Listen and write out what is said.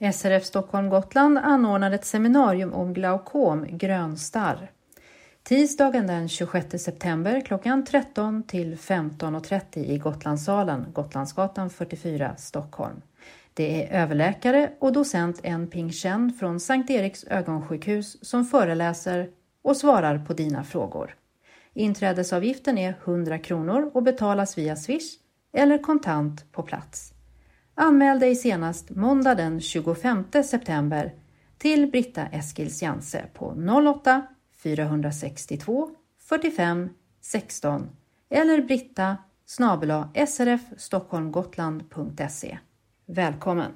SRF Stockholm Gotland anordnar ett seminarium om glaukom, grönstarr. Tisdagen den 26 september klockan 13 till 15.30 i Gotlandssalen, Gotlandsgatan 44, Stockholm. Det är överläkare och docent En Ping Chen från Sankt Eriks ögonsjukhus som föreläser och svarar på dina frågor. Inträdesavgiften är 100 kronor och betalas via Swish eller kontant på plats. Anmäl dig senast måndag den 25 september till Britta Eskils Janse på 08 462 45 16 eller britta srfstockholmgotland.se. Välkommen!